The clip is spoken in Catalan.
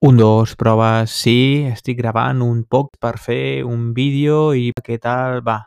Un, dos, proves, sí, estic gravant un poc per fer un vídeo i què tal va.